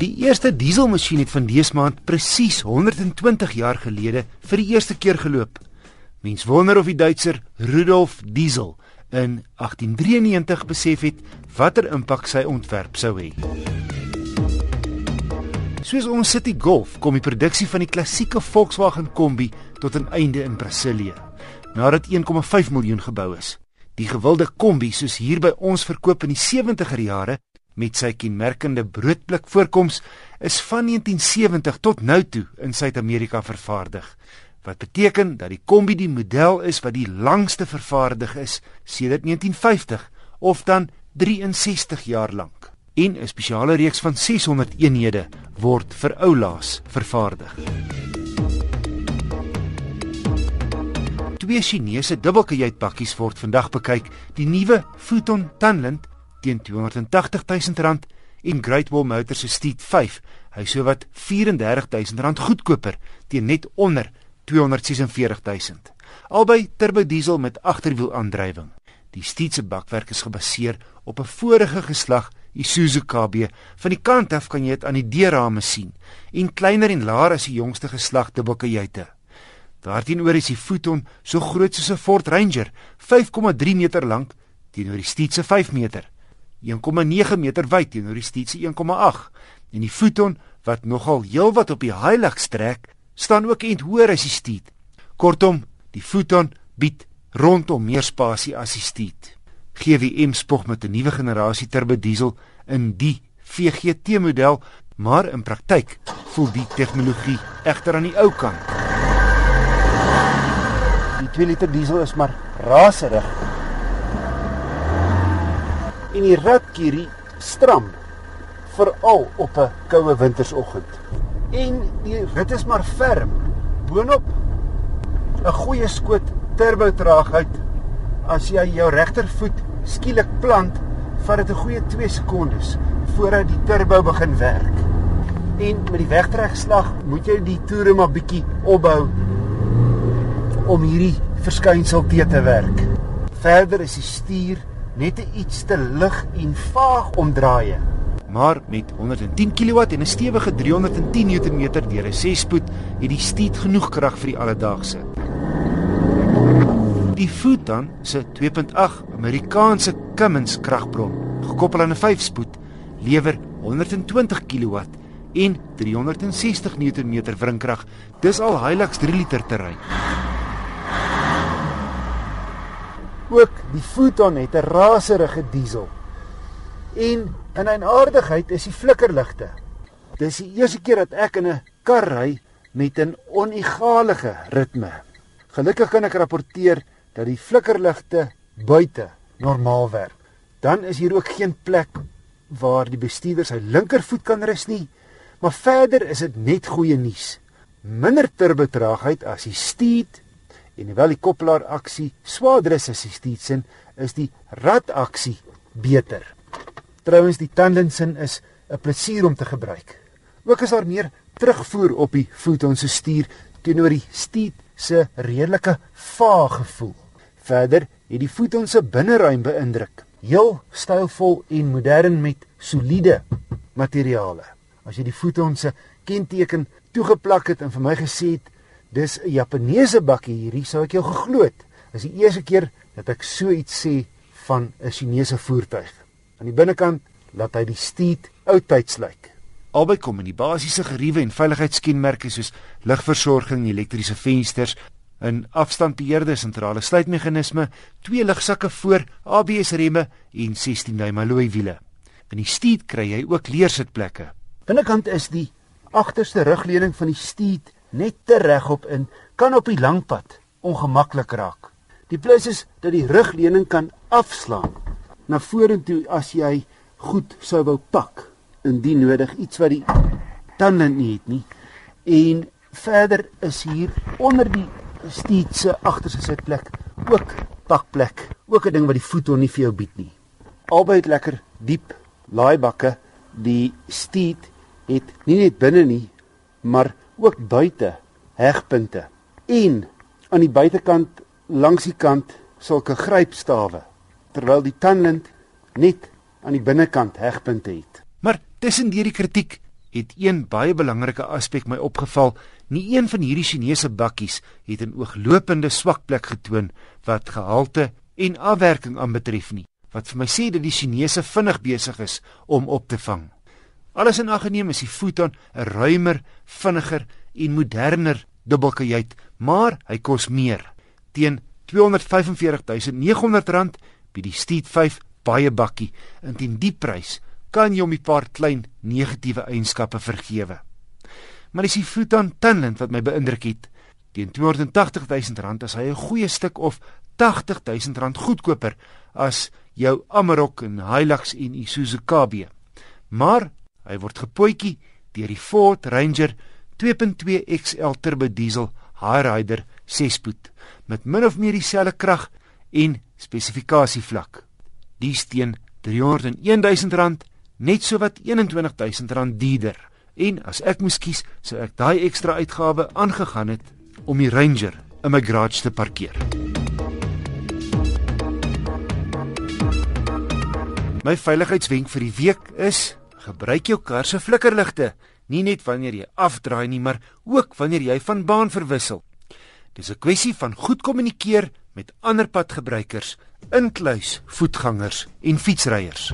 Die eerste dieselmasjien het van dese maand presies 120 jaar gelede vir die eerste keer geloop. Mens wonder of die Duitser Rudolf Diesel in 1893 besef het watter impak sy ontwerp sou hê. Soos ons City Golf kom die produksie van die klassieke Volkswagen Kombi tot 'n einde in Brasilië nadat 1,5 miljoen gebou is. Die gewilde Kombi soos hier by ons verkoop in die 70er jare met sy kenmerkende broodblik voorkoms is van 1970 tot nou toe in Suid-Amerika vervaardig. Wat beteken dat die Kombi die model is wat die langste vervaardig is sedert 1950 of dan 63 jaar lank. En 'n spesiale reeks van 600 eenhede word vir oulaas vervaardig. Twee Chinese dubbelkajuitpakkies word vandag bekyk, die nuwe Futon Tanland teen R280 000 en Great Wall Motors se Steed 5, hy sou wat R34000 goedkoper teen net onder R246 000. Albei turbo diesel met agterwielaandrywing. Die Steed se bakwerk is gebaseer op 'n vorige geslag Isuzu KB. Van die kant af kan jy dit aan die deurrame sien en kleiner en laer as die jongste geslag dubbelkajuite. Daarteenoor is die Futon so groot soos 'n Ford Ranger, 5,3 meter lank teenoor die Steed se 5 meter. 1,9 meter wyd teenoor die Steed se 1,8 en die Futon wat nogal heelwat op die Hilux trek, staan ook ent hoër as die Steed. Kortom, die Futon bied rondom meer spasie as die Steed. GWM spog met 'n nuwe generasie turbo diesel in die VGT model, maar in praktyk voel die tegnologie egter aan die ou kant. Die 2 liter diesel is maar raserig en die ratkierie stram veral op 'n koue wintersoggend. En die rit is maar ferm. Boonop 'n goeie skoot turbo traagheid as jy jou regtervoet skielik plant, vat dit 'n goeie 2 sekondes voordat die turbo begin werk. En met die wegtrekslag moet jy die toere maar bietjie opbou om hierdie verskynsel te te werk. Verder is die stuur net 'n iets te lig en vaag omdraaie. Maar met 110 kW en 'n stewige 310 Nm deur 'n 6-spoed het die Steed genoeg krag vir die alledaagse. Die Futon se 2.8 Amerikaanse Cummins kragbron, gekoppel aan 'n 5-spoed, lewer 120 kW en 360 Nm wrinkrag. Dis al Hilux 3 liter terrein. Ook die Futon het 'n raserige diesel. En in 'n aardigheid is die flikkerligte. Dis die eerste keer dat ek in 'n kar ry met 'n onegalige ritme. Gelukkig kan ek rapporteer dat die flikkerligte buite normaal werk. Dan is hier ook geen plek waar die bestuurder sy linkervoet kan rus nie. Maar verder is dit net goeie nuus. Minder turbotraagheid as die Steed En hoewel die koppelaar aksie swaarder is as die Steedsin, is die rad aksie beter. Trouwens die Tandensin is 'n plesier om te gebruik. Ook is daar meer terugvoer op die Futon se stuur teenoor die Steed se redelike vaag gevoel. Verder het die Futon se binneruim beïndruk. Heel stylvol en modern met soliede materiale. As jy die Futon se kenteken toegeplak het en vir my gesê het Dis 'n Japaneese bakkie hierdie sou ek jou geglo het. Dis die eerste keer dat ek so iets sê van 'n Chinese voertuig. Aan die binnekant laat hy die Steed oudtyds lyk. Albei kom in die basiese geriewe en veiligheidskenmerke soos ligversorging, elektriese vensters, 'n afstandbeheerde sentrale sluitmeganisme, twee ligsakke voor, ABS remme en 16 duim alloy wiele. In die Steed kry jy ook leersitplekke. Binnekant is die agterste rugleuning van die Steed net te regop in kan op die lang pad ongemaklik raak. Die plus is dat die rugleuning kan afslaan na vorentoe as jy goed sou wou pak indien nodig iets wat die tande nie het nie. En verder is hier onder die steed se agterste sitplek ook pakplek, ook 'n ding wat die voet on nie vir jou bied nie. Albei het lekker diep laaibakke. Die steed het nie net binne nie, maar ook buite hegpunte en aan die buitekant langs die kant sulke grypstawe terwyl die tanlint net aan die binnekant hegpunte het. Maar tussen hierdie kritiek het een baie belangrike aspek my opgeval. Nie een van hierdie Chinese bakkies het 'n ooglopende swak plek getoon wat gehalte en afwerking aanbetref nie. Wat vir my sê dat die Chinese vinnig besig is om op te vang. Alles in ag geneem is die Futon 'n ruimer, vinniger en moderner dubbelkajuit, maar hy kos meer. Teen R245.900 by die Steed 5 baie bakkie. En teen die prys kan jy hom 'n paar klein negatiewe eienskappe vergewe. Maar dis die Futon Tunland wat my beïndruk het. Teen R280.000 is hy 'n goeie stuk of R80000 goedkoper as jou Amarok en Hilux en Isuzu KB. Maar hy word gepootjie deur die Ford Ranger 2.2 XL turbo diesel high rider 6-spoed met min of meer dieselfde krag en spesifikasie vlak. Die steen R301000 net so wat R21000 duurder. En as ek moes kies, sou ek daai ekstra uitgawe aangegaan het om die Ranger in my garage te parkeer. My veiligheidswenk vir die week is: gebruik jou kar se flikkerligte nie net wanneer jy afdraai nie, maar ook wanneer jy van baan verwissel. Dis 'n kwessie van goed kommunikeer met ander padgebruikers, inkluis voetgangers en fietsryers.